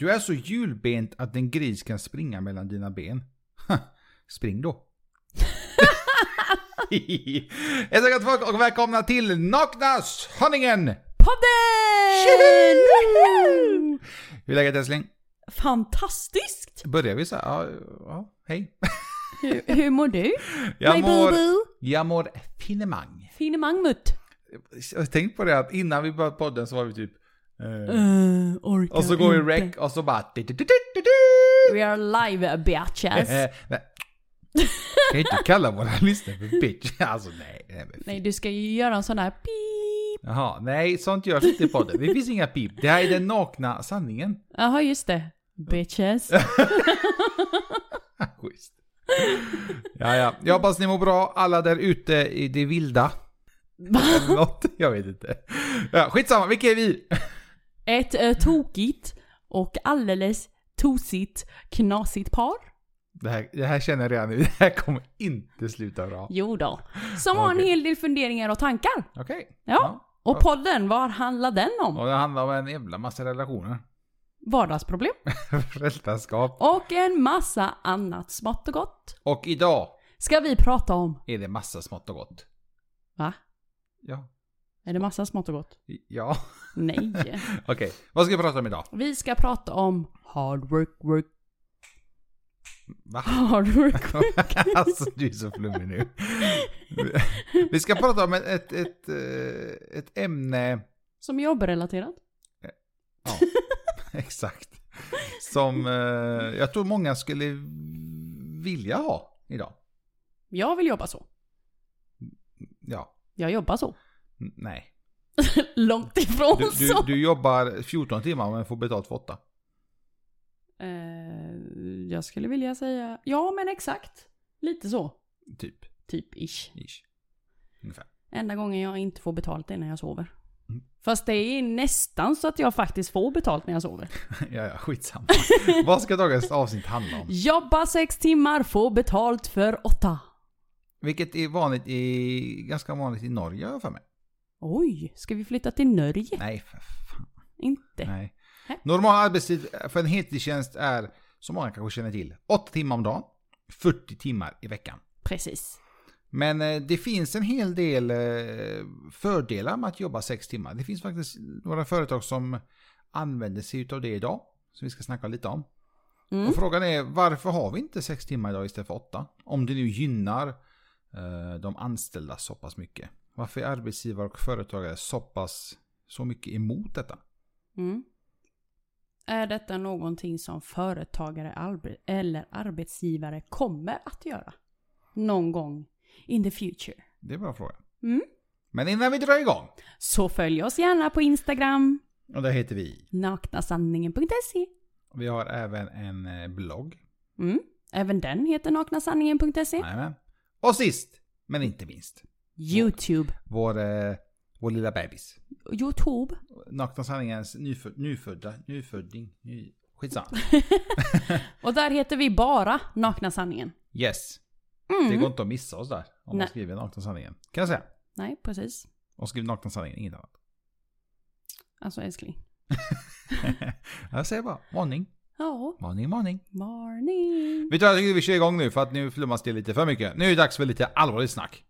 Du är så hjulbent att en gris kan springa mellan dina ben. Spring då. Hej så gott folk och välkomna till Nakna sanningen! Podden! Hur är läget älskling? Fantastiskt! Börjar vi så här? Ja, ja hej. Hur, hur mår du? Jag My mår, boo-boo? jag mår finemang. Finemang mutt. Jag har tänkt på det att innan vi började podden så var vi typ... Uh, orkar och så går vi inte. rec och så bara... We are live bitches. Eh, nej. Kan ju inte kalla våra lyssnare för bitch. Alltså nej. nej, du ska ju göra en sån där pip. Jaha, nej sånt görs inte i podden. Det finns inga pip. Det här är den nakna sanningen. Jaha, just det. Bitches. Schysst. Ja, ja. Jag hoppas ni mår bra, alla där ute i det vilda. Eller något, jag vet inte. Ja, skitsamma, vilka är vi? Ett uh, tokigt och alldeles tosigt knasigt par. Det här, det här känner jag redan nu, det här kommer inte sluta bra. Jo då. Som har en hel del funderingar och tankar. Okej. Ja. Och podden, vad handlar den om? Och det handlar om en jävla massa relationer. Vardagsproblem. Föräldraskap. Och en massa annat smått och gott. Och idag Ska vi prata om... är det massa smått och gott. Va? Ja. Är det massa smått och gott? Ja. Nej. Okej, vad ska vi prata om idag? Vi ska prata om hard work, work, Va? hard work, work. alltså du är så flummig nu. Vi ska prata om ett, ett, ett, eh, ett ämne, Som jobbrelaterat. ja, exakt. Som eh, jag tror många skulle vilja ha idag. Jag vill jobba så. Ja, Jag jobbar så. Nej. Långt ifrån Du, du, så. du jobbar 14 timmar men får betalt för 8. Eh, jag skulle vilja säga, ja men exakt. Lite så. Typ. Typ ish. Ish. Ungefär. Enda gången jag inte får betalt är när jag sover. Mm. Fast det är nästan så att jag faktiskt får betalt när jag sover. ja, ja, skitsamma. Vad ska dagens avsnitt handla om? Jobba sex timmar, få betalt för åtta. Vilket är vanligt i, ganska vanligt i Norge för mig. Oj, ska vi flytta till Norge? Nej, för fan. Inte. Nej. Normal arbetstid för en heltidstjänst är, som många kanske känner till, 8 timmar om dagen, 40 timmar i veckan. Precis. Men eh, det finns en hel del eh, fördelar med att jobba 6 timmar. Det finns faktiskt några företag som använder sig av det idag, som vi ska snacka lite om. Mm. Och frågan är, varför har vi inte 6 timmar idag istället för 8? Om det nu gynnar eh, de anställda så pass mycket. Varför är arbetsgivare och företagare så pass så mycket emot detta? Mm. Är detta någonting som företagare eller arbetsgivare kommer att göra? Någon gång in the future. Det är en bra fråga. Mm. Men innan vi drar igång, Så följ oss gärna på Instagram, och där heter vi. naknasanningen.se. Vi har även en eh, blogg. Mm. Även den heter naknasanningen.se. Och sist, men inte minst, Youtube. vår, eh, vår lilla bebis. Youtube. Nakna sanningens nyföd, nyfödda, nyfödding, ny, skitsamma. Och där heter vi bara Nakna Sanningen. Yes. Mm. Det går inte att missa oss där om man Nej. skriver Nakna sanningen. Kan jag säga. Nej, precis. Och skriv Nakna sanningen, inget annat. Alltså älskling. jag säger bara, varning, Ja, varning, varning. morning. Vet du vad, jag tycker vi kör igång nu för att nu flummas det lite för mycket. Nu är det dags för lite allvarligt snack.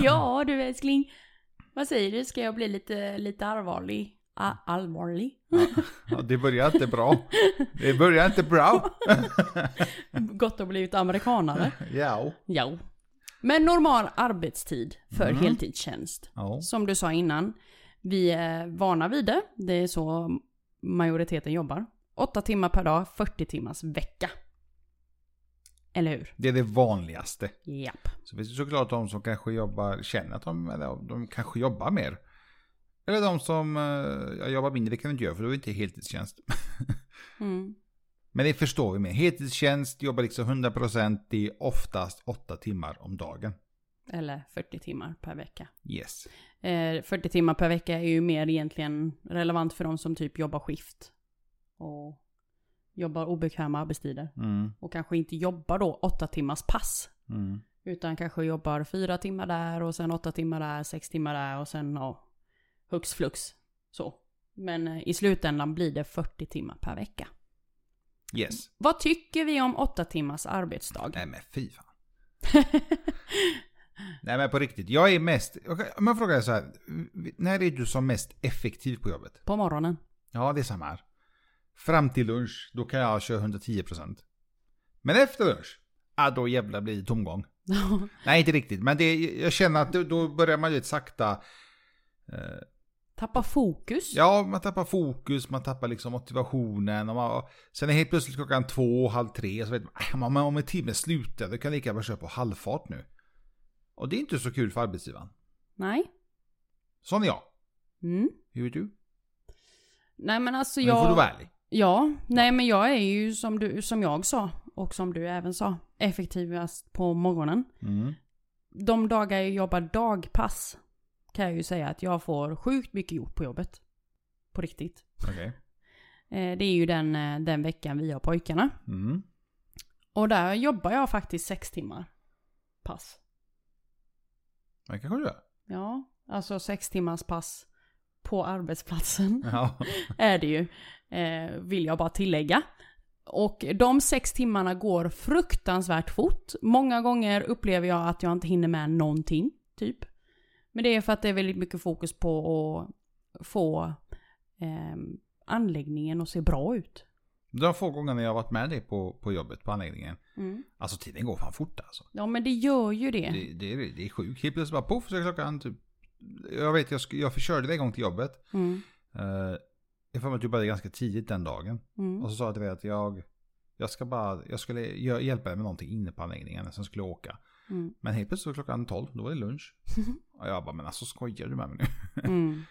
Ja du älskling. Vad säger du? Ska jag bli lite, lite allvarlig? A- allvarlig? Ja, det börjar inte bra. Det börjar inte bra. Gott att ha blivit amerikanare. Ja. Ja. Men normal arbetstid för Mm. heltidstjänst. Ja. Som du sa innan. Vi är vana vid det. Det är så majoriteten jobbar. 8 timmar per dag, 40 timmars vecka. Eller hur? Det är det vanligaste. Japp. Så finns det såklart de som kanske jobbar, känner att de, eller de kanske jobbar mer. Eller de som eh, jag jobbar mindre, det kan du inte göra för då är det inte heltidstjänst. Mm. Men det förstår vi med. Heltidstjänst jobbar liksom 100% i oftast 8 timmar om dagen. Eller 40 timmar per vecka. Yes. Eh, 40 timmar per vecka är ju mer egentligen relevant för de som typ jobbar skift. Och jobbar obekväma arbetstider. Mm. Och kanske inte jobbar då 8 timmars pass. Mm. Utan kanske jobbar fyra timmar där och sen åtta timmar där, sex timmar där och sen ja, hux flux. Så. Men eh, i slutändan blir det 40 timmar per vecka. Yes. Vad tycker vi om åtta timmars arbetsdag? Nej men fy fan. Nej men på riktigt, jag är mest, om jag frågar dig så här, när är du som mest effektiv på jobbet? På morgonen. Ja, det är samma här. Fram till lunch, då kan jag köra 110%. Men efter lunch, ja då jävlar blir det tomgång. Nej, inte riktigt, men det, jag känner att då, börjar man ju sakta... Eh, Tappa fokus. ja, man tappar fokus, man tappar liksom motivationen. Och man, sen är helt plötsligt klockan två, halv tre, så vet man, "Äh, om en timme slutar, då kan jag lika gärna köra på halvfart nu. Och det är inte så kul för arbetsgivaren. Nej. Sån är jag. Mm. Hur är du? Nej men alltså Nu jag... får du vara ärlig. Ja, nej men jag är ju som, du, som jag sa och som du även sa, effektivast på morgonen. Mm. De dagar jag jobbar dagpass kan jag ju säga att jag får sjukt mycket gjort på jobbet. På riktigt. Okej. Eh, Det är ju den, eh, den veckan vi har pojkarna. Mm. Och där jobbar jag faktiskt sex timmar pass. Det kanske du gör. Ja, alltså sex timmars pass på arbetsplatsen. Ja. är det ju. Eh, vill jag bara tillägga. Och de sex timmarna går fruktansvärt fort. Många gånger upplever jag att jag inte hinner med någonting, typ. Men det är för att det är väldigt mycket fokus på att få eh, anläggningen att se bra ut. De få gångerna jag har varit med dig på, på jobbet, på anläggningen. Mm. Alltså tiden går fan fort alltså. Ja men det gör ju det. Det, det, är, det är sjukt. Helt plötsligt bara poff så är klockan typ... Jag vet, jag, jag körde en gång till jobbet. Mm. Uh, jag får mig att du började ganska tidigt den dagen. Mm. Och så sa jag till dig att jag... Jag ska bara... Jag skulle hjälpa dig med någonting inne på anläggningen. Sen skulle jag åka. Mm. Men helt plötsligt var klockan 12. Då var det lunch. Och jag bara, men alltså skojar du med mig nu? Mm.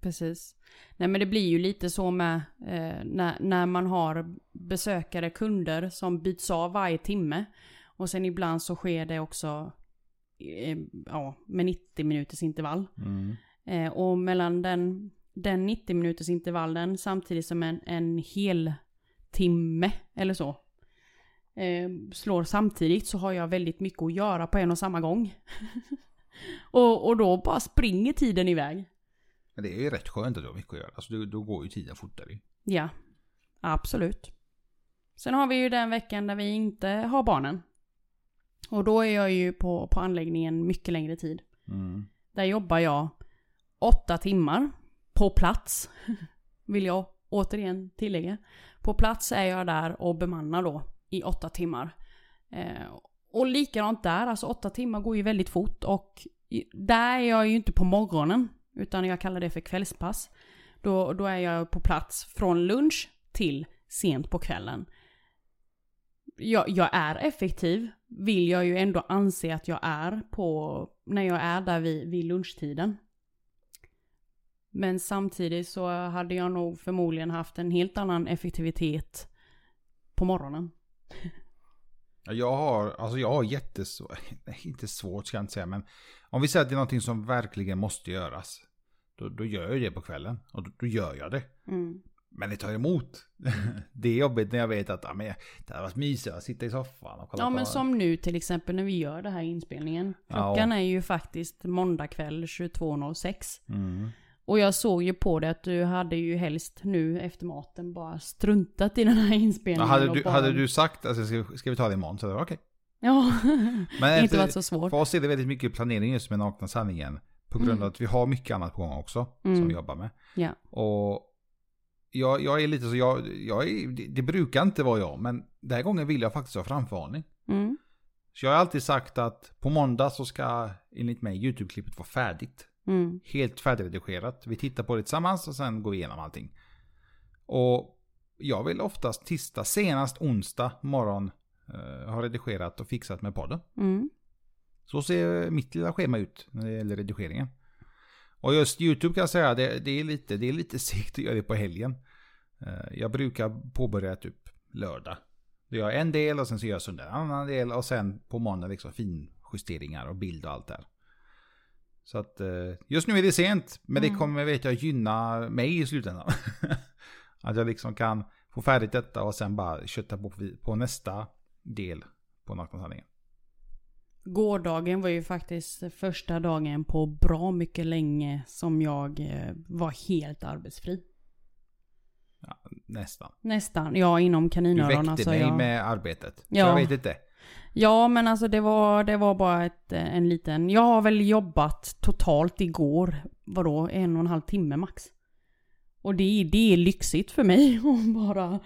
Precis. Nej men det blir ju lite så med eh, när, när man har besökare, kunder som byts av varje timme. Och sen ibland så sker det också eh, ja, med 90 minuters intervall. Mm. Eh, och mellan den, den 90 minuters intervallen samtidigt som en, en hel timme eller så eh, slår samtidigt så har jag väldigt mycket att göra på en och samma gång. och, och då bara springer tiden iväg. Men det är ju rätt skönt att du har mycket att göra. Alltså då, då går ju tiden fortare. Ja, absolut. Sen har vi ju den veckan där vi inte har barnen. Och då är jag ju på, på anläggningen mycket längre tid. Mm. Där jobbar jag åtta timmar på plats. Vill jag återigen tillägga. På plats är jag där och bemannar då i åtta timmar. Eh, och likadant där, alltså åtta timmar går ju väldigt fort och där är jag ju inte på morgonen. Utan jag kallar det för kvällspass. Då, då är jag på plats från lunch till sent på kvällen. Jag, jag är effektiv, vill jag ju ändå anse att jag är på, när jag är där vid, vid lunchtiden. Men samtidigt så hade jag nog förmodligen haft en helt annan effektivitet på morgonen. Ja, Jag har, alltså jag har jättesvårt, inte svårt ska jag inte säga, men om vi säger att det är någonting som verkligen måste göras. Då, då gör jag det på kvällen och då, då gör jag det. Mm. Men det tar emot. det är jobbigt när jag vet att ja, men, det hade varit mysigt att sitta i soffan och kolla Ja på... men som nu till exempel när vi gör det här inspelningen. Klockan är ju faktiskt måndag kväll 22.06. Mm. Och jag såg ju på det att du hade ju helst nu efter maten bara struntat i den här Ja, inspelningen. hade, och du, bara... hade du sagt att alltså, ska, ska vi ta det imorgon? Så hade jag okej. Ja, Men inte efter- varit så svårt. För oss är det väldigt mycket planering just med nakna sanningen. På grund Mm. av att vi har mycket annat på gång också. Som Mm. vi jobbar med. Ja. Och jag, jag är lite så, jag, jag är, det, det brukar inte vara jag. Men den här gången vill jag faktiskt ha framförhållning. Mm. Så jag har alltid sagt att på måndag så ska enligt mig YouTube-klippet vara färdigt. Mm. Helt färdigredigerat. Vi tittar på det tillsammans och sen går vi igenom allting. Och jag vill oftast tisdag, senast onsdag morgon eh, ha redigerat och fixat med podden. Mm. Så ser mitt lilla schema ut när det gäller redigeringen. Och just YouTube kan jag säga, det, det, är, lite, det är lite segt att göra det på helgen. Eh, Jag brukar påbörja typ lördag. Då gör jag en del och sen så gör jag söndag en annan del och sen på måndag liksom finjusteringar och bild och allt där. Så att eh, just nu är det sent, men det Mm. kommer vet jag gynna mig i slutändan. att jag liksom kan få färdigt detta och sen bara kötta på, på nästa del på nakna sanningen. Gårdagen var ju faktiskt första dagen på bra mycket länge som jag eh, var helt arbetsfri. Nästan. Nästan, ja inom Du kaninöronen. väckte så mig jag... med arbetet. Så Ja. jag vet inte. Ja, men alltså det var, det var bara ett, eh, en liten... Jag har väl jobbat totalt igår, vadå, en och en halv timme max. Och det, är- det är lyxigt för mig att bara,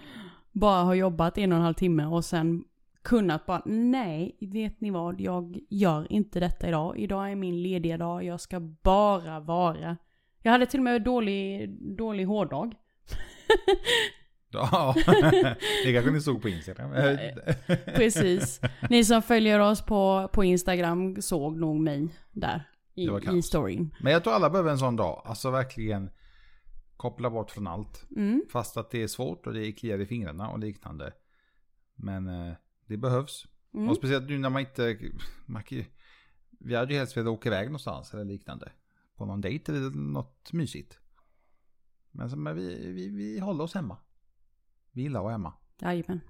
bara ha jobbat en och en halv timme och sen kunnat bara, nej, vet ni vad, jag gör inte detta idag. Idag är min lediga dag, jag ska bara vara. Jag hade till och med dålig, dålig hårdag. Ja, det kanske ni såg på Instagram. Precis. Ni som följer oss på, på Instagram såg nog mig där. I, i storyn. Men jag tror alla behöver en sån dag. Alltså verkligen koppla bort från allt. Mm. Fast att det är svårt och det kliar i fingrarna och liknande. Men eh, det behövs. Mm. Och speciellt nu när man inte... Man, vi hade ju helst velat åka iväg någonstans eller liknande. På någon dejt eller något mysigt. Men, så, men vi, vi, vi håller oss hemma. Vi gillar att vara hemma. Jajamän.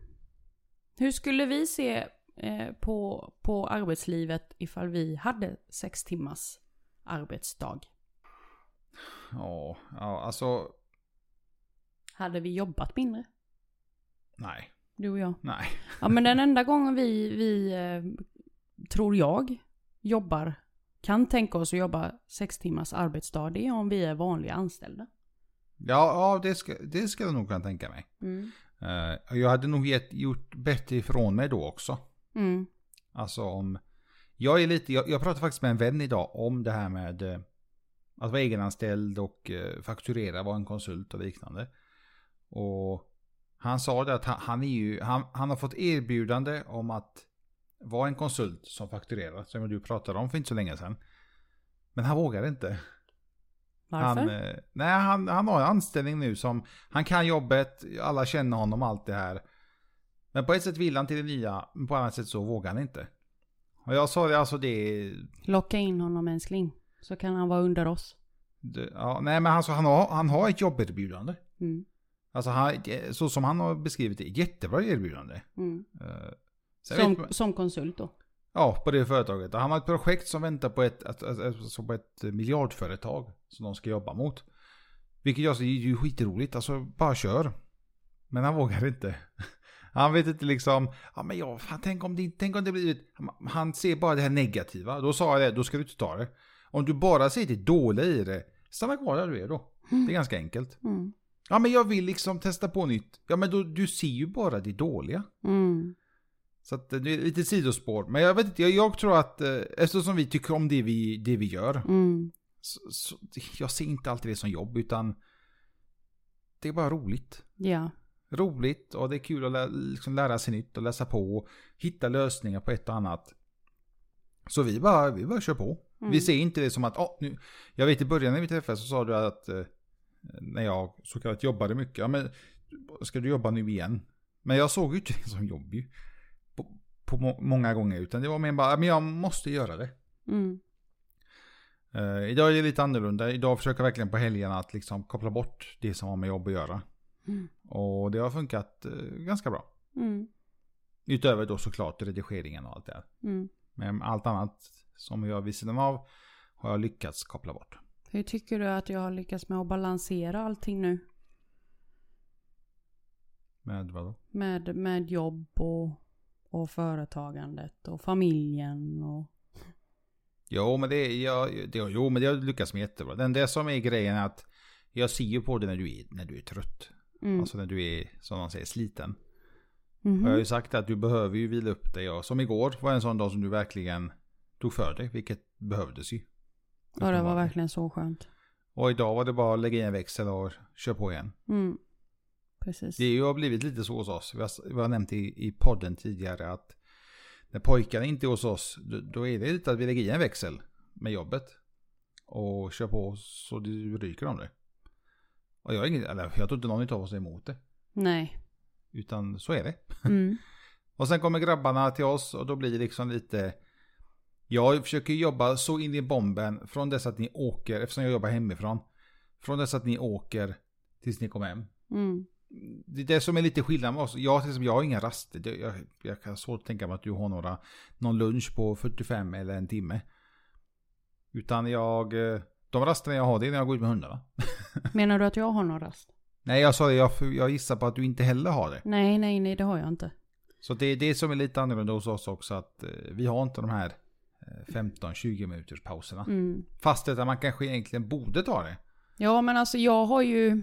Hur skulle vi se eh, på, på arbetslivet ifall vi hade sex timmars arbetsdag? Ja, ja alltså... Hade vi jobbat mindre? Nej, Du och jag. nej. Ja men den enda gången vi, vi eh, tror jag, jobbar, kan tänka oss att jobba sex timmars arbetsdag, det är om vi är vanliga anställda. Ja, ja det, ska, det ska jag nog kunna tänka mig. Mm. Eh, jag hade nog gett, gjort bättre ifrån mig då också. Mm. Alltså om... Jag är lite, jag, jag pratade faktiskt med en vän idag om det här med eh, att vara egenanställd och fakturera, vara en konsult och liknande. Och han sa det att han, han är ju, han, han har fått erbjudande om att vara en konsult som fakturerar, som du pratade om för inte så länge sedan. Men han vågar inte. Varför? Han, eh, nej, han, han har en anställning nu som, han kan jobbet, alla känner honom, allt det här. Men på ett sätt vill han till det nya, men på annat sätt så vågar han inte. Och jag sa det, alltså det, Locka in honom älskling. Så kan han vara under oss. det ja, nej men alltså han har, han har ett jobberbjudande. Mm. Alltså han, så som han har beskrivit det, jättebra erbjudande. Mm. Eh, Som, som konsult då. Ja, på det företaget. Han har ett projekt som väntar på ett, alltså på ett miljardföretag som de ska jobba mot. Vilket jag säger är ju skitroligt, alltså bara kör. Men han vågar inte. Han vet inte liksom, ja men jag, fan, tänk om det, tänk om det blir, han ser bara det här negativa. Då sa jag det, då ska du inte ta det. Om du bara ser det dåliga i det, stanna kvar där du är då. Det är ganska enkelt. Mm. Ja men jag vill liksom testa på nytt. Ja men då, du ser ju bara det dåliga. Mm. Så att det är lite sidospår. Men jag vet inte, jag, jag tror att eh, eftersom vi tycker om det vi, det vi gör. Mm. Så, så, jag ser inte alltid det som jobb utan det är bara roligt. Ja. Roligt och det är kul att lä, liksom lära sig nytt och läsa på och hitta lösningar på ett och annat. Så vi bara, vi bara kör på. Mm. Vi ser inte det som att, oh, nu, jag vet i början när vi träffades så sa du att eh, när jag så kallat jobbade mycket, ja men ska du jobba nu igen? Men jag såg ju inte det som jobb ju. På, på må, många gånger, utan det var mer bara, men jag måste göra det. Mm. Eh, idag är det lite annorlunda. Idag försöker jag verkligen på helgerna att liksom koppla bort det som har med jobb att göra. Mm. Och det har funkat eh, ganska bra. Mm. Utöver då såklart redigeringen och allt det här. Mm. Men allt annat som jag vid sidan av har jag lyckats koppla bort. Hur tycker du att jag har lyckats med att balansera allting nu? Med vadå? Med, med jobb och, och företagandet och familjen och... Jo men det, jag, det, jo, men det har lyckats med jättebra. Den det som är grejen är att jag ser ju på det när du är, när du är trött. Mm. Alltså när du är, som man säger, sliten. Mhm. Och jag har ju sagt att du behöver ju vila upp dig. Och som igår var en sån dag som du verkligen tog för dig. Vilket behövdes ju. Ja, det var verkligen så skönt. Och idag var det bara att lägga in en växel och köra på igen. Mm. Precis. Det är ju har blivit lite så hos oss. Vi har, vi har nämnt i, i podden tidigare att när pojkarna inte är hos oss, då, då är det lite att vi lägger i en växel med jobbet. Och kör på så det ryker om det. Och jag, har ingen, eller, jag tror inte någon av oss är emot det. Nej. Utan så är det. Mm. Och sen kommer grabbarna till oss och då blir det liksom lite... Jag försöker jobba så in i bomben från dess att ni åker, eftersom jag jobbar hemifrån. Från dess att ni åker tills ni kommer hem. Mm. det är det som är lite skillnad med oss. Jag, till exempel, jag har inga raster. Jag, jag kan svårt tänka mig att du har några, någon lunch på 45 eller en timme. Utan jag, eh, de rasterna jag har det är när jag går ut med hundarna. Menar du att jag har någon rast? Nej, jag sa det, jag, jag gissar på att du inte heller har det. Nej, nej, nej, det har jag inte. Så det är det som är lite annorlunda hos oss också, att eh, vi har inte de här 15-20 minuters pauserna. Mm. Fast att man kanske egentligen borde ta det. Ja, men alltså jag har ju...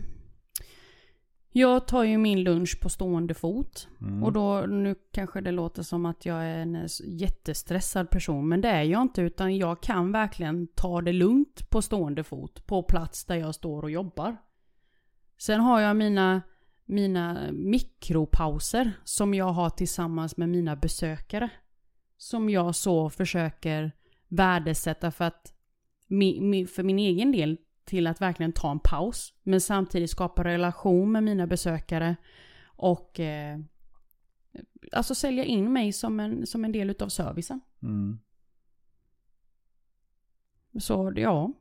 Jag tar ju min lunch på stående fot. Mm. Och då, nu kanske det låter som att jag är en jättestressad person, men det är jag inte, utan jag kan verkligen ta det lugnt på stående fot, på plats där jag står och jobbar. Sen har jag mina, mina mikropauser som jag har tillsammans med mina besökare. Som jag så försöker värdesätta för att, för min egen del, till att verkligen ta en paus, men samtidigt skapa relation med mina besökare och eh, alltså sälja in mig som en, som en del utav servicen. Mm. Så ja.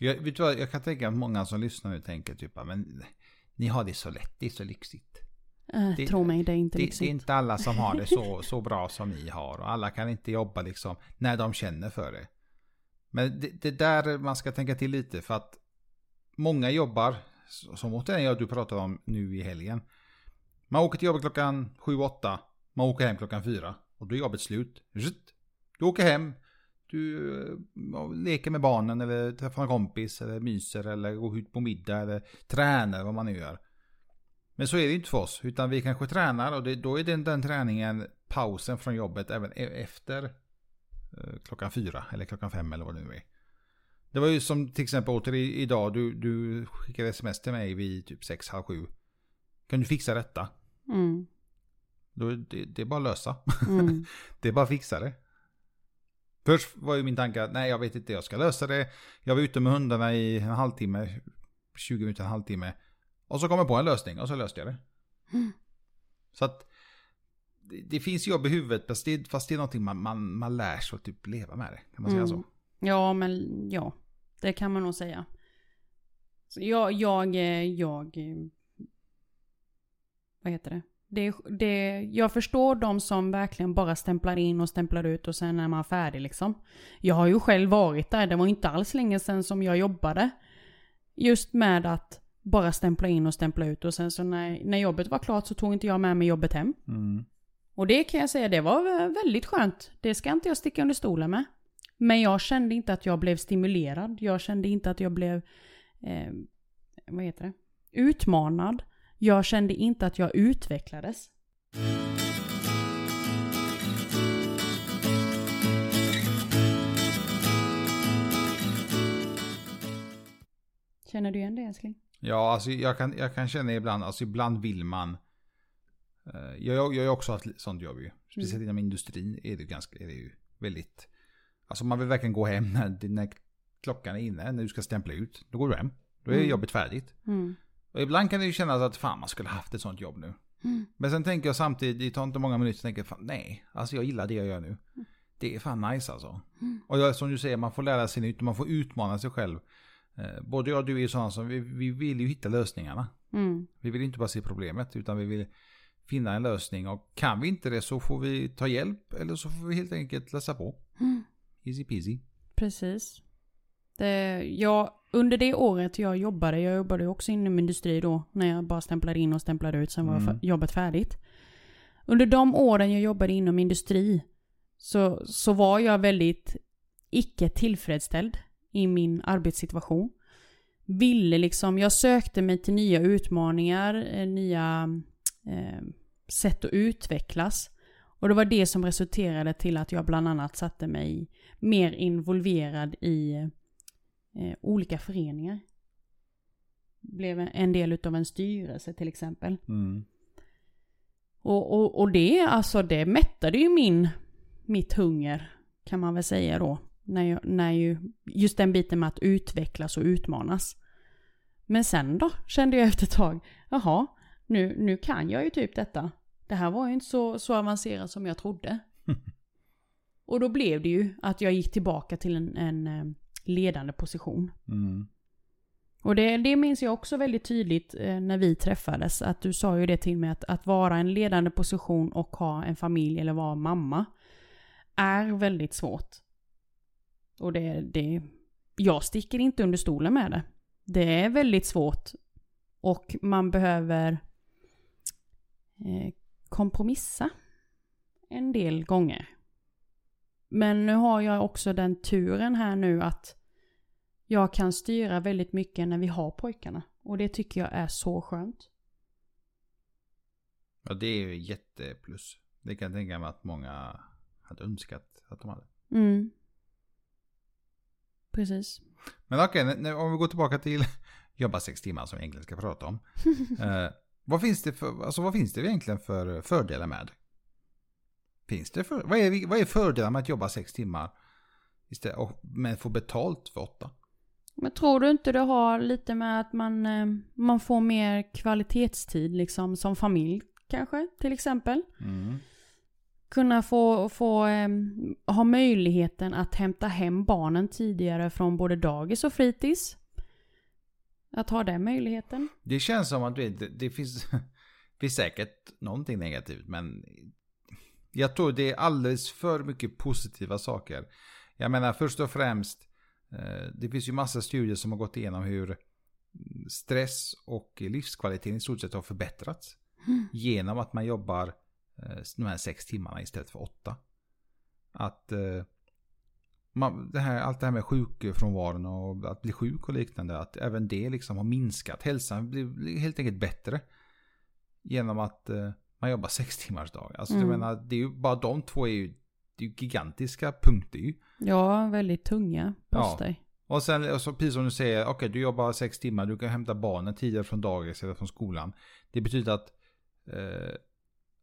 Jag, vet du vad, jag kan tänka att många som lyssnar nu tänker typ, "Ja, men ni har det så lätt, det är så lyxigt. Eh, Det- tro mig, det är inte Det, det är inte alla som har det så, så bra som ni har. Och alla kan inte jobba liksom när de känner för det. Men det, det där man ska tänka till lite för att många jobbar, som återigen jag du pratade om nu i helgen. Man åker till jobbet klockan 7-8, man åker hem klockan 4 och då är jobbet slut. Du åker hem, du eh, leker med barnen eller träffar en kompis eller myser eller går ut på middag eller tränar vad man nu gör. Men så är det inte för oss, utan vi kanske tränar och det, då är den, den träningen pausen från jobbet även e- efter eh, klockan fyra eller klockan fem eller vad det nu är. Det var ju som till exempel åter idag, du, du skickade sms till mig vid typ sex, halv sju. Kan du fixa detta? Mm. Då, det, det är bara att lösa. Mm. Det är bara att fixa det. Först var ju min tanke att nej jag vet inte, jag ska lösa det. Jag var ute med hundarna i en halvtimme, 20 minuter, en halvtimme. Och så kom jag på en lösning och så löste jag det. Mm. Så att det, det finns jobb i huvudet fast det, fast det är någonting man, man, man lär sig att typ leva med det. Kan man säga Mm. så? Ja, men ja. Det kan man nog säga. Så jag, jag, eh, jag... eh, Vad heter det? Det, det? Jag förstår de som verkligen bara stämplar in och stämplar ut och sen är man färdig liksom. Jag har ju själv varit där, det var inte alls länge sedan som jag jobbade. Just med att bara stämpla in och stämpla ut och sen så när, när jobbet var klart så tog inte jag med mig jobbet hem. Mm. Och det kan jag säga, det var väldigt skönt. Det ska inte jag sticka under stolen med. Men jag kände inte att jag blev stimulerad. Jag kände inte att jag blev, eh, vad heter det, utmanad. Jag kände inte att jag utvecklades. Känner du igen det älskling? Ja, alltså jag kan, jag kan känna ibland, alltså ibland vill man. eh, Jag, jag, har också haft sånt jobb ju. Speciellt Mm. inom industrin är det, ganska, är det ju väldigt. Alltså man vill verkligen gå hem när, när klockan är inne, när du ska stämpla ut. Då går du hem. Då är Mm. jobbet färdigt. Mm. Och ibland kan det ju kännas att fan man skulle haft ett sånt jobb nu. Mm. Men sen tänker jag samtidigt, det tar inte många minuter, tänker fan, nej, alltså jag gillar det jag gör nu. Det är fan nice alltså. Mm. Och jag, som du säger, man får lära sig nytt och man får utmana sig själv. Eh, både jag och du är sådana som, vi, vi vill ju hitta lösningarna. Mm. Vi vill inte bara se problemet, utan vi vill finna en lösning. Och kan vi inte det så får vi ta hjälp, eller så får vi helt enkelt läsa på. Mm. Easy peasy. Precis. Det, jag, under det året jag jobbade, jag jobbade också inom industri då, när jag bara stämplade in och stämplade ut, sen var Mm. jobbet färdigt. Under de åren jag jobbade inom industri så, så var jag väldigt icke tillfredsställd i min arbetssituation. Ville liksom, jag sökte mig till nya utmaningar, eh, nya eh, sätt att utvecklas. Och det var det som resulterade till att jag bland annat satte mig mer involverad i eh, olika föreningar. Blev en del utav en styrelse till exempel. Mm. Och, och, och det, alltså det mättade ju min, mitt hunger kan man väl säga då. När, jag, när ju, just den biten med att utvecklas och utmanas. Men sen då kände jag efter ett tag, jaha, nu, nu kan jag ju typ detta. Det här var ju inte så, så avancerat som jag trodde. och då blev det ju att jag gick tillbaka till en, en eh, ledande position. Mm. Och det, det minns jag också väldigt tydligt eh, när vi träffades. Att du sa ju det till mig att, att vara en ledande position och ha en familj eller vara mamma är väldigt svårt. Och det, det, jag sticker inte under stolen med det. Det är väldigt svårt. Och man behöver eh, kompromissa en del gånger. Men nu har jag också den turen här nu att jag kan styra väldigt mycket när vi har pojkarna. Och det tycker jag är så skönt. Ja, det är ju jätteplus. Det kan jag tänka mig att många hade önskat att de hade. Mm. Precis. Men okej, okay, om vi går tillbaka till jobba sex timmar som vi egentligen ska prata om. eh, vad, finns det för, alltså, vad finns det egentligen för fördelar med? Finns det för, vad, är, vad är fördelar med att jobba sex timmar istället, och, men få betalt för åtta? Men tror du inte det har lite med att man, eh, man får mer kvalitetstid liksom som familj kanske till exempel? Mm. Kunna få, få um, ha möjligheten att hämta hem barnen tidigare från både dagis och fritids. Att ha den möjligheten. Det känns som att det, det finns, finns säkert någonting negativt men jag tror det är alldeles för mycket positiva saker. Jag menar först och främst Eh, det finns ju massa studier som har gått igenom hur stress och livskvaliteten i stort sett har förbättrats. Mm. Genom att man jobbar eh, de här sex timmarna istället för åtta. Att eh, man, det här, allt det här med sjukfrånvaron och att bli sjuk och liknande. Att även det liksom har minskat. Hälsan blir helt enkelt bättre. Genom att man jobbar sex timmars dag. Alltså mm. jag menar, det är ju bara de två är ju det är ju gigantiska punkter ju. Ja, väldigt tunga poster. Ja. Och sen, och så, precis som du säger, okej okay, du jobbar sex timmar, du kan hämta barnen tidigare från dagis eller från skolan. Det betyder att eh,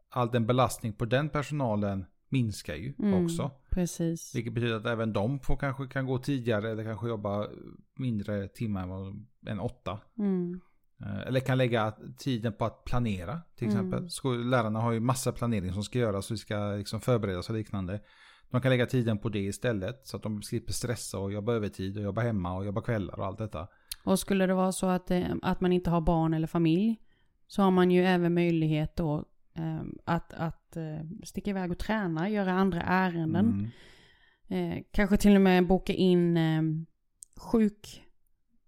all den belastning på den personalen minskar ju mm, också. Precis. Vilket betyder att även de får, kanske kan gå tidigare eller kanske jobba mindre timmar än åtta. Mm. Eh, eller kan lägga tiden på att planera till mm. exempel. Mm. Lärarna har ju massa planering som ska göras och ska liksom förberedas och liknande. De kan lägga tiden på det istället så att de slipper stressa och jobba övertid och jobba hemma och jobba kvällar och allt detta. Och skulle det vara så att, det, att man inte har barn eller familj så har man ju även möjlighet då eh, att, att eh, sticka iväg och träna, göra andra ärenden. Mm. Eh, kanske till och med boka in eh, sjuk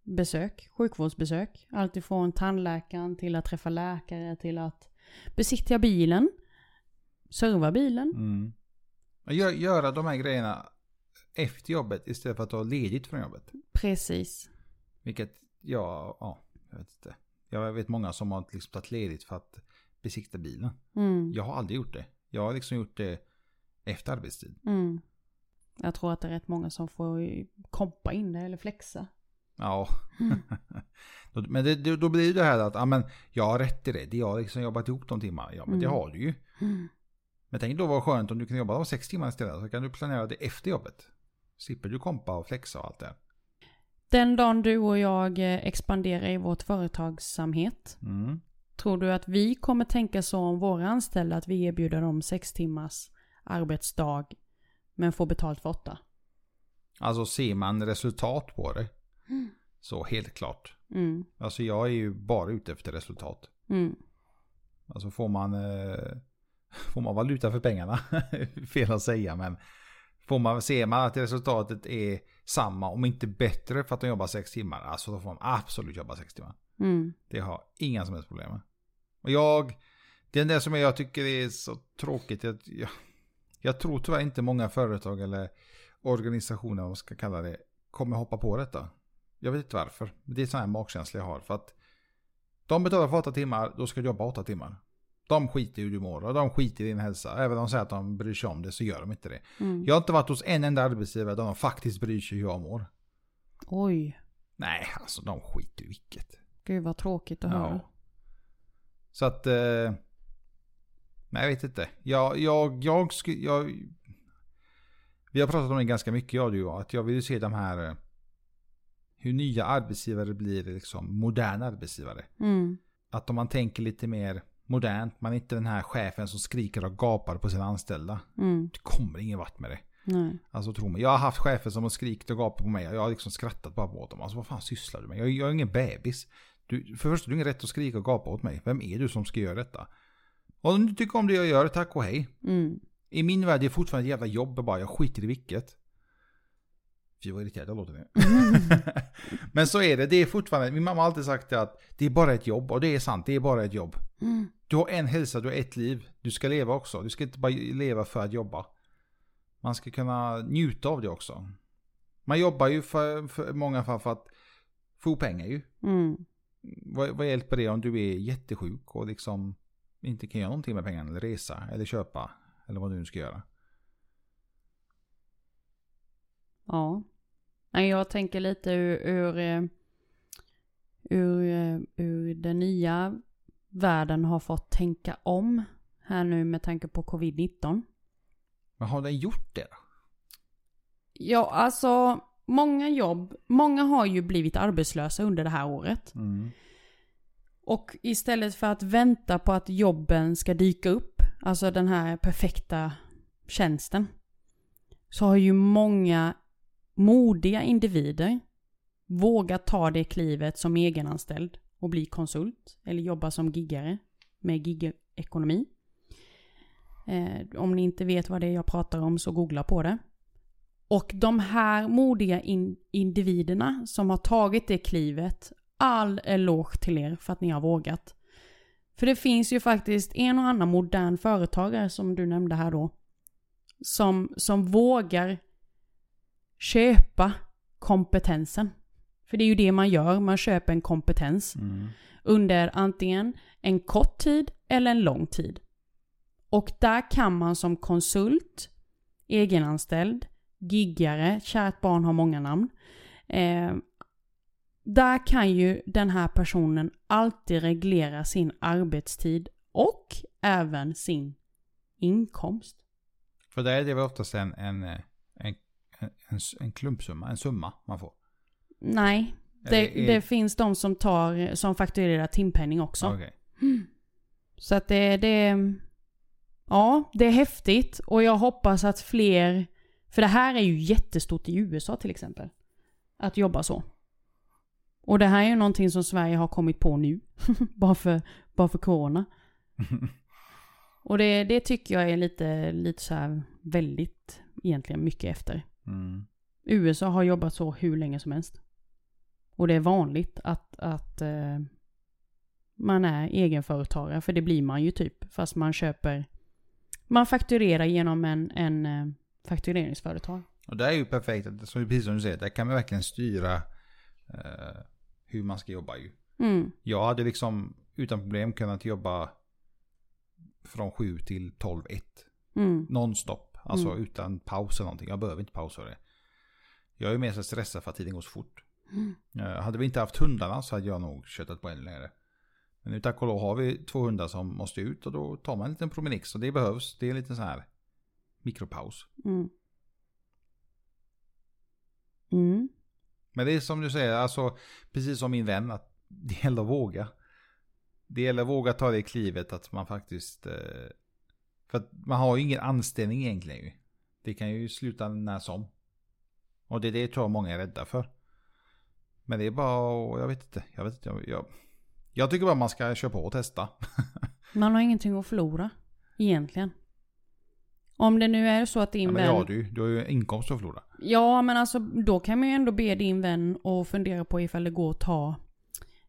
besök, sjukvårdsbesök. Alltifrån tandläkaren till att träffa läkare till att besiktiga bilen. Serva bilen. Mm. Gör, göra de här grejerna efter jobbet istället för att ta ledigt från jobbet. Precis. Vilket, ja, ja, jag vet inte. Jag vet många som har liksom tagit ledigt för att besikta bilen. Mm. Jag har aldrig gjort det. Jag har liksom gjort det efter arbetstid. Mm. Jag tror att det är rätt många som får kompa in det eller flexa. Ja. Mm. men det, då blir det här att, ja men jag har rätt i det. Det har liksom jobbat ihop de timmarna. Ja men mm. det har du ju. Mm. Men tänk då vad skönt om du kan jobba de sex timmar istället. Så kan du planera det efter jobbet. Slipper du kompa och flexa och allt det. Den dagen du och jag eh, expanderar i vårt företagsamhet. Mm. Tror du att vi kommer tänka så om våra anställda att vi erbjuder dem sex timmars arbetsdag men får betalt för åtta? Alltså ser man resultat på det så helt klart. Mm. Alltså jag är ju bara ute efter resultat. Mm. Alltså får man, eh, får man valuta för pengarna, fel att säga men får man, ser man att resultatet är samma om inte bättre för att de jobbar sex timmar, alltså då får man absolut jobba sex timmar. Mm. Det har inga som helst problem med. Och jag, det är det som jag tycker är så tråkigt, jag, jag, jag tror tyvärr inte många företag eller organisationer, vad man ska kalla det, kommer hoppa på detta. Jag vet inte varför. Det är sån här magkänsla jag har. För att de betalar för åtta timmar, då ska du jobba åtta timmar. De skiter i hur du mår och de skiter i din hälsa. Även om de säger att de bryr sig om det så gör de inte det. Mm. Jag har inte varit hos en enda arbetsgivare där de faktiskt bryr sig hur jag mår. Oj. Nej, alltså de skiter i vilket. Gud vad tråkigt att ja. höra. Så att... Eh, nej, jag vet inte. Jag, jag, jag, jag, Vi har pratat om det ganska mycket, jag och du. Att jag vill se de här eh, hur nya arbetsgivare blir liksom moderna arbetsgivare. Mm. Att om man tänker lite mer modernt, man är inte den här chefen som skriker och gapar på sina anställda. Mm. Det kommer ingen vart med det. Nej. Alltså tro mig. Jag har haft chefer som har skrikit och gapat på mig. och Jag har liksom skrattat bara åt dem. Alltså vad fan sysslar du med? Jag, jag är ingen bebis. Du, för det första, du har ingen rätt att skrika och gapa åt mig. Vem är du som ska göra detta? Och om du tycker om det jag gör, tack och hej. Mm. I min värld är det fortfarande ett jävla jobb bara. Jag skiter i vilket. Fy vad irriterad jag låter nu. Men så är det. Det är fortfarande, min mamma har alltid sagt det att det är bara ett jobb. Och det är sant, det är bara ett jobb. Mm. Du har en hälsa, du har ett liv. Du ska leva också. Du ska inte bara leva för att jobba. Man ska kunna njuta av det också. Man jobbar ju för, för många fall för att få pengar ju. Mm. Vad, vad hjälper det om du är jättesjuk och liksom inte kan göra någonting med pengarna eller resa eller köpa eller vad du nu ska göra. Ja. Jag tänker lite ur, ur, eh, ur, eh, ur den nya världen har fått tänka om här nu med tanke på covid-19. Men har den gjort det? Ja, alltså många jobb, många har ju blivit arbetslösa under det här året. Och istället för att vänta på att jobben ska dyka upp, alltså den här perfekta tjänsten, så har ju många modiga individer vågat ta det klivet som egenanställd och bli konsult eller jobba som giggare med gigekonomi. Eh, om ni inte vet vad det är jag pratar om så googla på det. Och de här modiga in- individerna som har tagit det klivet, all eloge till er för att ni har vågat. För det finns ju faktiskt en och annan modern företagare som du nämnde här då. Som, som vågar köpa kompetensen. För det är ju det man gör, man köper en kompetens. Under antingen en kort tid eller en lång tid. Och där kan man som konsult, egenanställd, giggare, kärt barn har många namn. Eh, där kan ju den här personen alltid reglera sin arbetstid och även sin inkomst. För där är det väl oftast en, en, en, en, en, en klumpsumma, en summa man får. Nej, det, är- det finns de som tar, som fakturerar timpenning också. Okej. Så att det, det, ja, det är häftigt och jag hoppas att fler, för det här är ju jättestort i USA till exempel. Att jobba så. Och det här är ju någonting som Sverige har kommit på nu. bara, för, bara för corona. Och det, det tycker jag är lite, lite så här väldigt, egentligen mycket efter. Mm. USA har jobbat så hur länge som helst. Och det är vanligt att, att eh, man är egenföretagare, för det blir man ju typ. Fast man köper, man fakturerar genom en, en eh, faktureringsföretag. Och det är ju perfekt, som- precis som du säger, där kan man verkligen styra eh, hur man ska jobba ju. Mm, Jag hade liksom utan problem kunnat jobba från 7 till 12, 1. mm, Nonstop. Alltså Mm. utan paus eller någonting. Jag behöver inte pausa det. Jag är mer så stressad för att tiden går så fort. Mm. Eh, hade vi inte haft hundarna så hade jag nog köttat på ännu längre. Men nu tack och lov har vi två hundar som måste ut och då tar man en liten promenix och det behövs. Det är en liten sån här mikropaus. mm. Mm. Men det är som du säger, alltså precis som min vän, att det gäller att våga. Det gäller att våga ta det klivet att man faktiskt... Eh, för att man har ju ingen anställning egentligen ju. Det kan ju sluta när som. Och det är det tror jag många är rädda för. Men det är bara, jag vet inte, jag vet inte. Jag, jag, jag tycker bara man ska köra på och testa. Man har ingenting att förlora, egentligen. Om det nu är så att din Ja, vän... det har du. Du har ju inkomst att förlora. Ja, men alltså då kan man ju ändå be din vän och fundera på ifall det går att ta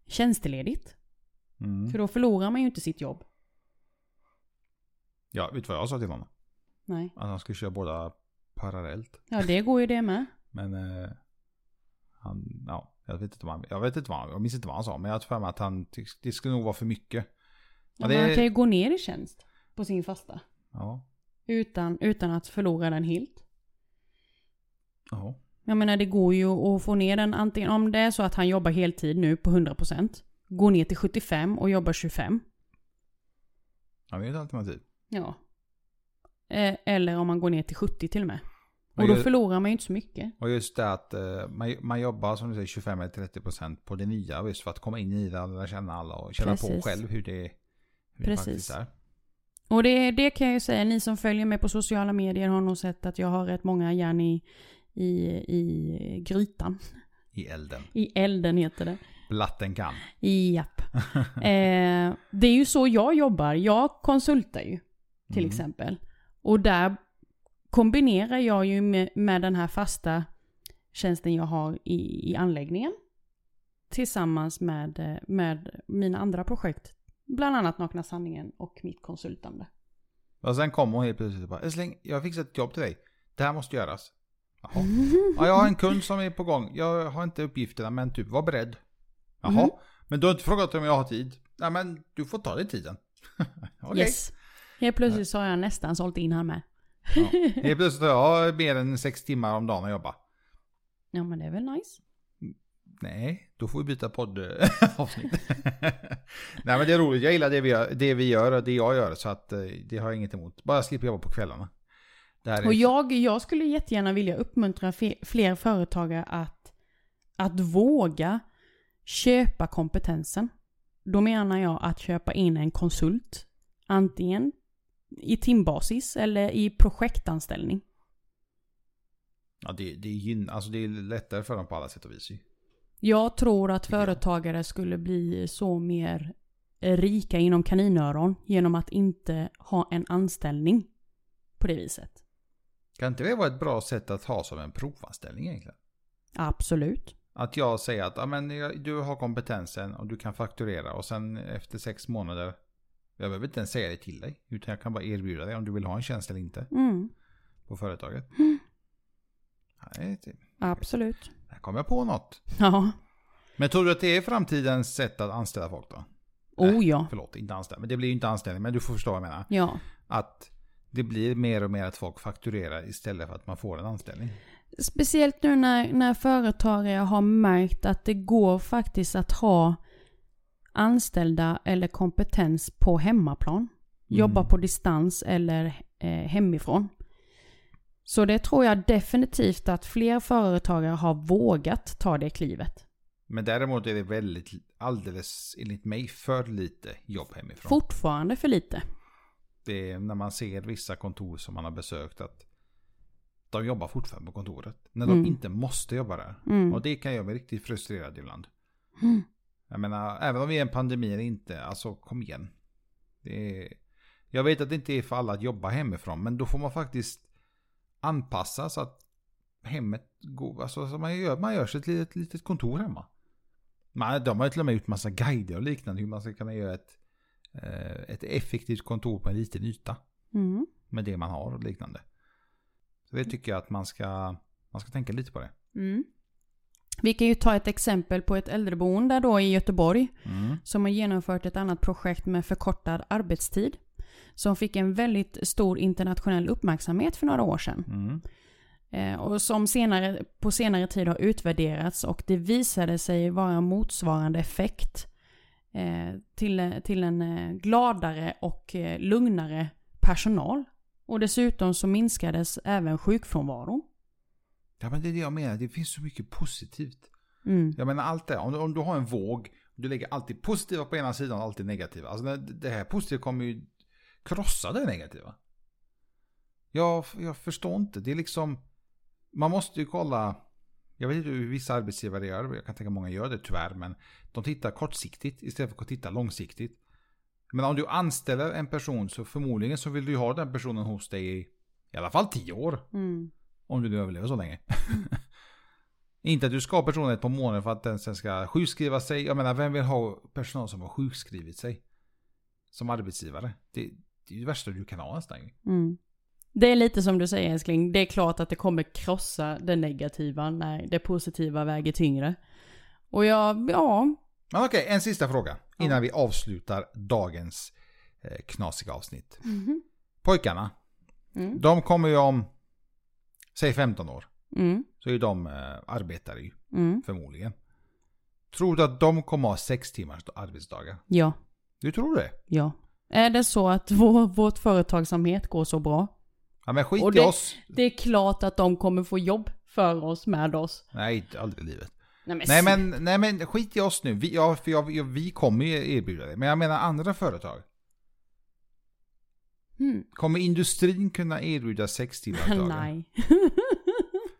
tjänsteledigt. Mm. För då förlorar man ju inte sitt jobb. Ja, vet du vad jag sa till honom? Nej. Att han skulle köra båda parallellt. Ja, det går ju det med. Men eh, han, ja, jag vet inte vad han, jag vet inte vad han, jag minns inte vad han sa. Men jag har för mig att han, det skulle nog vara för mycket. Ja, det men är- Han kan ju gå ner i tjänst på sin fasta. Ja, Utan, utan att förlora den helt. ja. Jag menar det går ju att få ner den antingen om det är så att han jobbar heltid nu på 100%. Går ner till 75 och jobbar 25. Ja, det är ett alternativ. Ja. Eh, Eller om man går ner till 70 till och med. Men Och då jag- förlorar man ju inte så mycket. Och just det att eh, man, man jobbar som du säger 25 eller 30 procent på det nya. Just för att komma in i det och lära känna alla och känna på Precis. själv hur det, hur det faktiskt är. Och det, det kan jag ju säga, ni som följer mig på sociala medier har nog sett att jag har rätt många järn i, i, i grytan. I elden. I elden heter det. Blatten kan. Japp. eh, det är ju så jag jobbar. Jag konsultar ju till Mm. exempel. Och där kombinerar jag ju med, med den här fasta tjänsten jag har i, i anläggningen. Tillsammans med, eh, med mina andra projekt. Bland annat Nakna Sanningen och mitt konsultande. Och sen kom hon helt plötsligt och bara, älskling, jag har fixat ett jobb till dig. Det här måste göras. Jaha. Ja, jag har en kund som är på gång. Jag har inte uppgifterna, men typ var beredd. Jaha. Mhm. Men du har inte frågat om jag har tid? Nej, men du får ta dig tiden. Okej. Yes. Helt plötsligt så har jag nästan sålt in här med. Ja. Helt plötsligt har jag mer än sex timmar om dagen att jobba. Ja men det är väl nice. Nej, då får vi byta poddavsnitt. Nej men det är roligt, jag gillar det vi gör, det vi gör och det jag gör så att eh, det har jag inget emot. Bara slippa jobba på kvällarna. Och jag, jag skulle jättegärna vilja uppmuntra fler företagare att, att våga köpa kompetensen. Då menar jag att köpa in en konsult. Antingen i timbasis eller i projektanställning. Ja, det, det, är alltså det är lättare för dem på alla sätt och vis. Jag tror att företagare skulle bli så mer rika inom kaninöron genom att inte ha en anställning på det viset. Kan inte det vara ett bra sätt att ha som en provanställning egentligen? Absolut. Att jag säger att du har kompetensen och du kan fakturera och sen efter sex månader jag behöver inte ens säga det till dig. Utan jag kan bara erbjuda dig om du vill ha en tjänst eller inte Mm, på företaget. Nej, det, absolut. Här kom jag på något. Ja. Men tror du att det är framtidens sätt att anställa folk då? Nej. Oh ja. Förlåt, inte anställa. Men det blir ju inte anställning, men du får förstå vad jag menar. Ja. Att det blir mer och mer att folk fakturerar istället för att man får en anställning. Speciellt nu när, när företagare har märkt att det går faktiskt att ha anställda eller kompetens på hemmaplan. Jobba Mm. på distans eller eh, hemifrån. Så det tror jag definitivt att fler företagare har vågat ta det klivet. Men däremot är det väldigt, alldeles enligt mig, för lite jobb hemifrån. Fortfarande för lite. Det är när man ser vissa kontor som man har besökt att de jobbar fortfarande på kontoret. När de Mm. inte måste jobba där. Mm. Och det kan göra mig riktigt frustrerad ibland. Mm. Jag menar, även om vi är en pandemi eller inte, alltså kom igen. Är, jag vet att det inte är för alla att jobba hemifrån, men då får man faktiskt anpassa så att hemmet går, alltså så man gör, man gör sig ett litet, litet kontor hemma. Man, de har till och med gjort massa guider och liknande hur man ska kunna göra ett, eh, ett effektivt kontor på en liten yta. Mm. Med det man har och liknande. Så det tycker jag att man ska, man ska tänka lite på det. Mm. Vi kan ju ta ett exempel på ett äldreboende då i Göteborg. Mm. som har genomfört ett annat projekt med förkortad arbetstid. Som fick en väldigt stor internationell uppmärksamhet för några år sedan. Mm. Eh, och som senare, på senare tid har utvärderats och det visade sig vara motsvarande effekt eh, till, till en eh, gladare och lugnare personal. Och dessutom så minskades även sjukfrånvaron. Ja men det är det jag menar, det finns så mycket positivt. Mm. Jag menar allt det, om du, om du har en våg, du lägger alltid positiva på ena sidan och alltid negativa. Alltså det, det här positiva kommer ju krossa det negativa. Jag, jag förstår inte, det är liksom, man måste ju kolla, jag vet inte hur vissa arbetsgivare gör, jag kan tänka många gör det tyvärr, men de tittar kortsiktigt istället för att titta långsiktigt. Men om du anställer en person så förmodligen så vill du ha den personen hos dig i, i alla fall tio år. Mm. Om du nu överlever så länge. Inte att du ska ha personen ett par månader för att den sen ska sjukskriva sig. Jag menar, vem vill ha personal som har sjukskrivit sig? Som arbetsgivare. Det, det är det värsta du kan ha nästan ju. Mm. Det är lite som du säger älskling, det är klart att det kommer krossa det negativa när det positiva väger tyngre. Och jag, ja, Men okej, en sista fråga. Ja. Innan vi avslutar dagens eh, knasiga avsnitt. Pojkarna, Mm. de kommer ju om, säg 15 år. Mm. Så är de eh, arbetare ju, Mm. förmodligen. Tror du att de kommer ha sex timmars arbetsdagar? Ja, Du tror det? ja. Är det så att vår, vårt företagsamhet går så bra? Ja men skit Och i det- oss. Det är klart att de kommer få jobb för oss, med oss. Nej, aldrig i livet. Nej men, Nej men, nej men skit i oss nu. Vi, ja, för jag, jag, vi kommer ju erbjuda det. Men jag menar andra företag. Mm. Kommer industrin kunna erbjuda sex timmars dagar? Nej.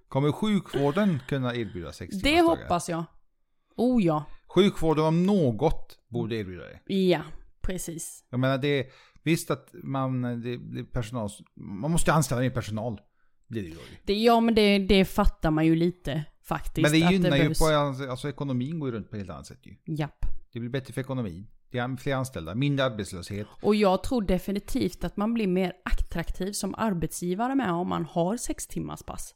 Kommer sjukvården kunna erbjuda sex timmars Det hoppas jag. Oh ja. Sjukvården om något borde erbjuda det. Ja, precis. Jag menar det, visst att man, det blir personal, man måste anställa mer personal. Blir det ju. Det, ja, men det, det fattar man ju lite faktiskt. Men det gynnar ju behövs- på, alltså ekonomin går ju runt på ett helt annat sätt ju. Japp. Det blir bättre för ekonomin. Det är fler anställda, mindre arbetslöshet. Och jag tror definitivt att man blir mer attraktiv som arbetsgivare med om man har sex timmars pass.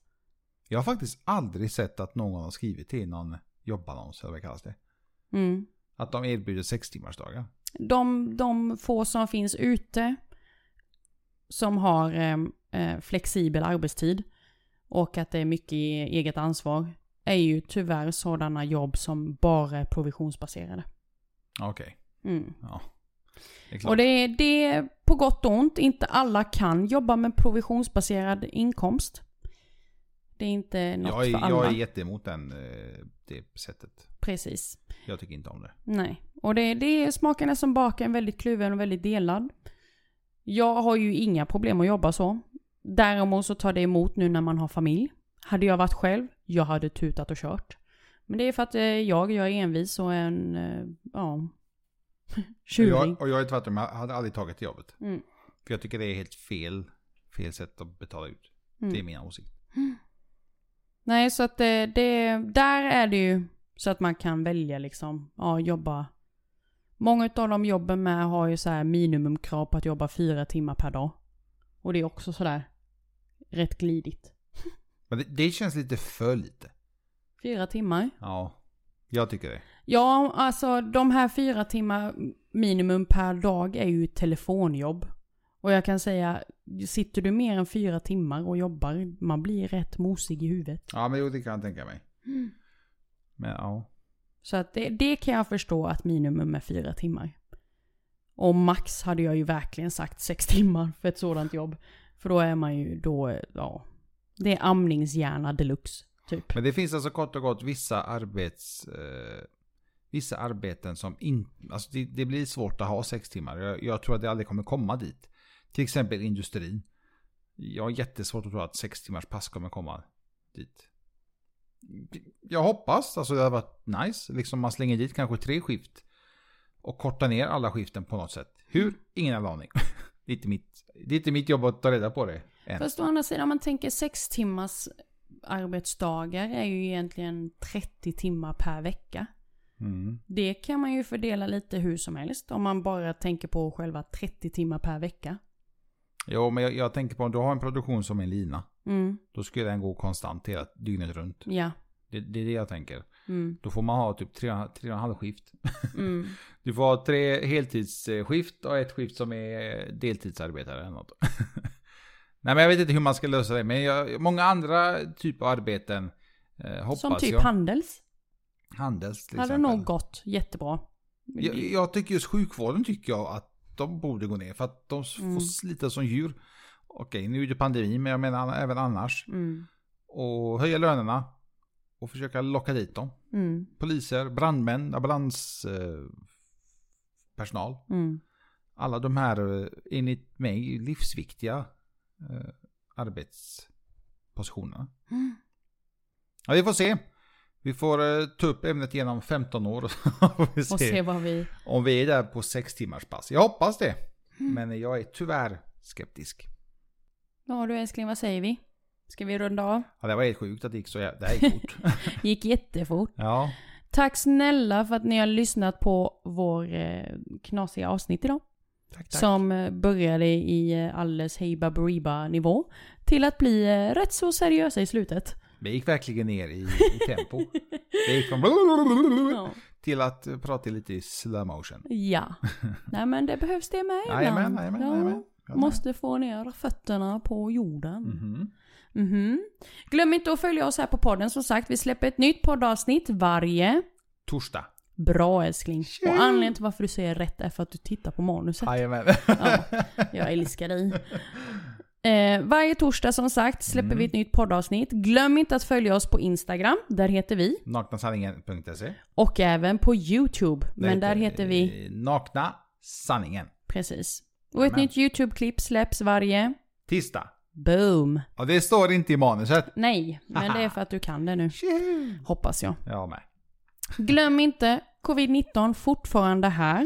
Jag har faktiskt aldrig sett att någon har skrivit till någon jobbannons, eller vad kallas det? Mm. Att de erbjuder sex timmars dagar. De, de få som finns ute som har eh, eh, flexibel arbetstid och att det är mycket eget ansvar är ju tyvärr sådana jobb som bara är provisionsbaserade. Okej, Mm. ja. Det. Och det är, det är på gott och ont. Inte alla kan jobba med provisionsbaserad inkomst. Det är inte något jag, är, för alla. jag är jätteemot den, eh, det sättet. Precis. Jag tycker inte om det. Nej. Och det, det är smaken som baken, väldigt kluven och väldigt delad. Jag har ju inga problem att jobba så. Däremot så tar det emot nu när man har familj. Hade jag varit själv, jag hade tutat och kört. Men det är för att eh, jag, jag är envis och en, eh, ja, tjuring. jag, och jag är tvärtom, jag hade aldrig tagit jobbet. Mm. För jag tycker det är helt fel, fel sätt att betala ut. Mm. Det är min åsikt. Nej, så att det, det, där är det ju så att man kan välja liksom, ja, jobba. Många av de jobben med har ju så här minimumkrav på att jobba fyra timmar per dag. Och det är också sådär rätt glidigt. Men det, det känns lite för lite. Fyra timmar? Ja, jag tycker det. Ja, alltså de här fyra timmar minimum per dag är ju telefonjobb. Och jag kan säga, sitter du mer än fyra timmar och jobbar, man blir rätt mosig i huvudet. Ja, men jo, det kan jag tänka mig. Mm. Men ja. Så att det, det kan jag förstå att minimum är fyra timmar. Och max hade jag ju verkligen sagt sex timmar för ett sådant jobb. För då är man ju, då, ja. Det är amningshjärna deluxe, typ. Men det finns alltså kort och gott vissa arbets... Eh, vissa arbeten som inte... Alltså det, det blir svårt att ha sex timmar. Jag, jag tror att det aldrig kommer komma dit. Till exempel industrin. Jag har jättesvårt att tro att sex timmars pass kommer komma dit. Jag hoppas, alltså det hade varit nice. Liksom man slänger dit kanske tre skift. Och kortar ner alla skiften på något sätt. Hur? Ingen jävla aning. det, är inte mitt, det är inte mitt jobb att ta reda på det. Än. Fast å andra sidan, om man tänker sex timmars arbetsdagar är ju egentligen 30 timmar per vecka. Mm. Det kan man ju fördela lite hur som helst. Om man bara tänker på själva 30 timmar per vecka. Jo, men jag, jag tänker på om du har en produktion som en lina. Mm, Då ska den gå konstant hela dygnet runt. ja. Det, det är det jag tänker. Mm, Då får man ha typ tre, tre och en halv skift. mm. Du får ha tre heltidsskift och ett skift som är deltidsarbetare eller något. Nej men jag vet inte hur man ska lösa det. Men jag, många andra typer av arbeten eh, hoppas Som typ jag. Handels. Handels till Hade exempel. nog gått jättebra. Jag, jag tycker just sjukvården tycker jag att de borde gå ner. För att de får Mm. slita som djur. Okej, nu är det pandemi men jag menar även annars. Mm, Och höja lönerna. Och försöka locka dit dem. mm, poliser, brandmän, ambulanspersonal. Eh, mm. Alla de här, eh, enligt mig, livsviktiga eh, arbetspositionerna. Mm. Ja, vi får se. Vi får eh, ta upp ämnet genom 15 år och Och se, vad vi... om vi är där på 6 timmars pass. Jag hoppas det. Mm. Men jag är tyvärr skeptisk. Ja du älskling, vad säger vi? Ska vi runda av? Ja, det var helt sjukt att det gick så jä- Det här gick fort. Gick jättefort. ja. Tack snälla för att ni har lyssnat på vår eh, knasiga avsnitt idag. Tack, tack. Som eh, började i eh, alldeles hej baberiba nivå till att bli rätt så seriösa i slutet. Det gick verkligen ner i, i tempo. Det gick från Ja. till att prata lite i slow motion. ja. Nej men det behövs det med ibland. Jajamän, jajamän, Ja. jajamän. Måste få ner fötterna på jorden. Mhm. Mhm. Glöm inte att följa oss här på podden som sagt. Vi släpper ett nytt poddavsnitt varje Torsdag. Bra älskling. Tja! Och anledningen till varför du säger rätt är för att du tittar på manuset. Jajamän. Ja, jag älskar dig. Eh, varje torsdag som sagt släpper Mm. vi ett nytt poddavsnitt. Glöm inte att följa oss på Instagram. Där heter vi. Naknasanningen.se. Och även på YouTube. Men där heter vi... Nakna sanningen. Precis. Och ett Amen. nytt YouTube-klipp släpps varje... Tisdag. Boom! Och det står inte i manuset. Nej, men det är för att du kan det nu. Tjoho! Hoppas jag. Jag med. Glöm inte, covid-19 fortfarande här.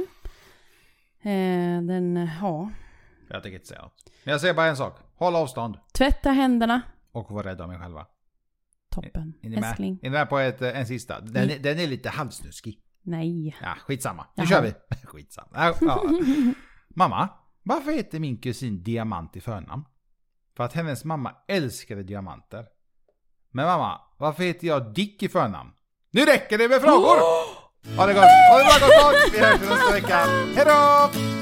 Eh, den, ja. Jag tänker inte säga något. Men jag säger bara en sak. Håll avstånd. Tvätta händerna. Och var rädda om er själva. Toppen. Är ni med? Älskling. Är ni med på ett, en sista? Den, är- den är lite halvsnuskig. Nej. Ja, skitsamma. Nu Jaha. kör vi. skitsamma. Ja, ja. Mamma, varför heter min kusin Diamant i förnamn? För att hennes mamma älskade diamanter. Men mamma, varför heter jag Dick i förnamn? Nu räcker det med frågor! Oh! Ha det gott! Ha det bra gott folk! Vi hörs nästa vecka! Hejdå!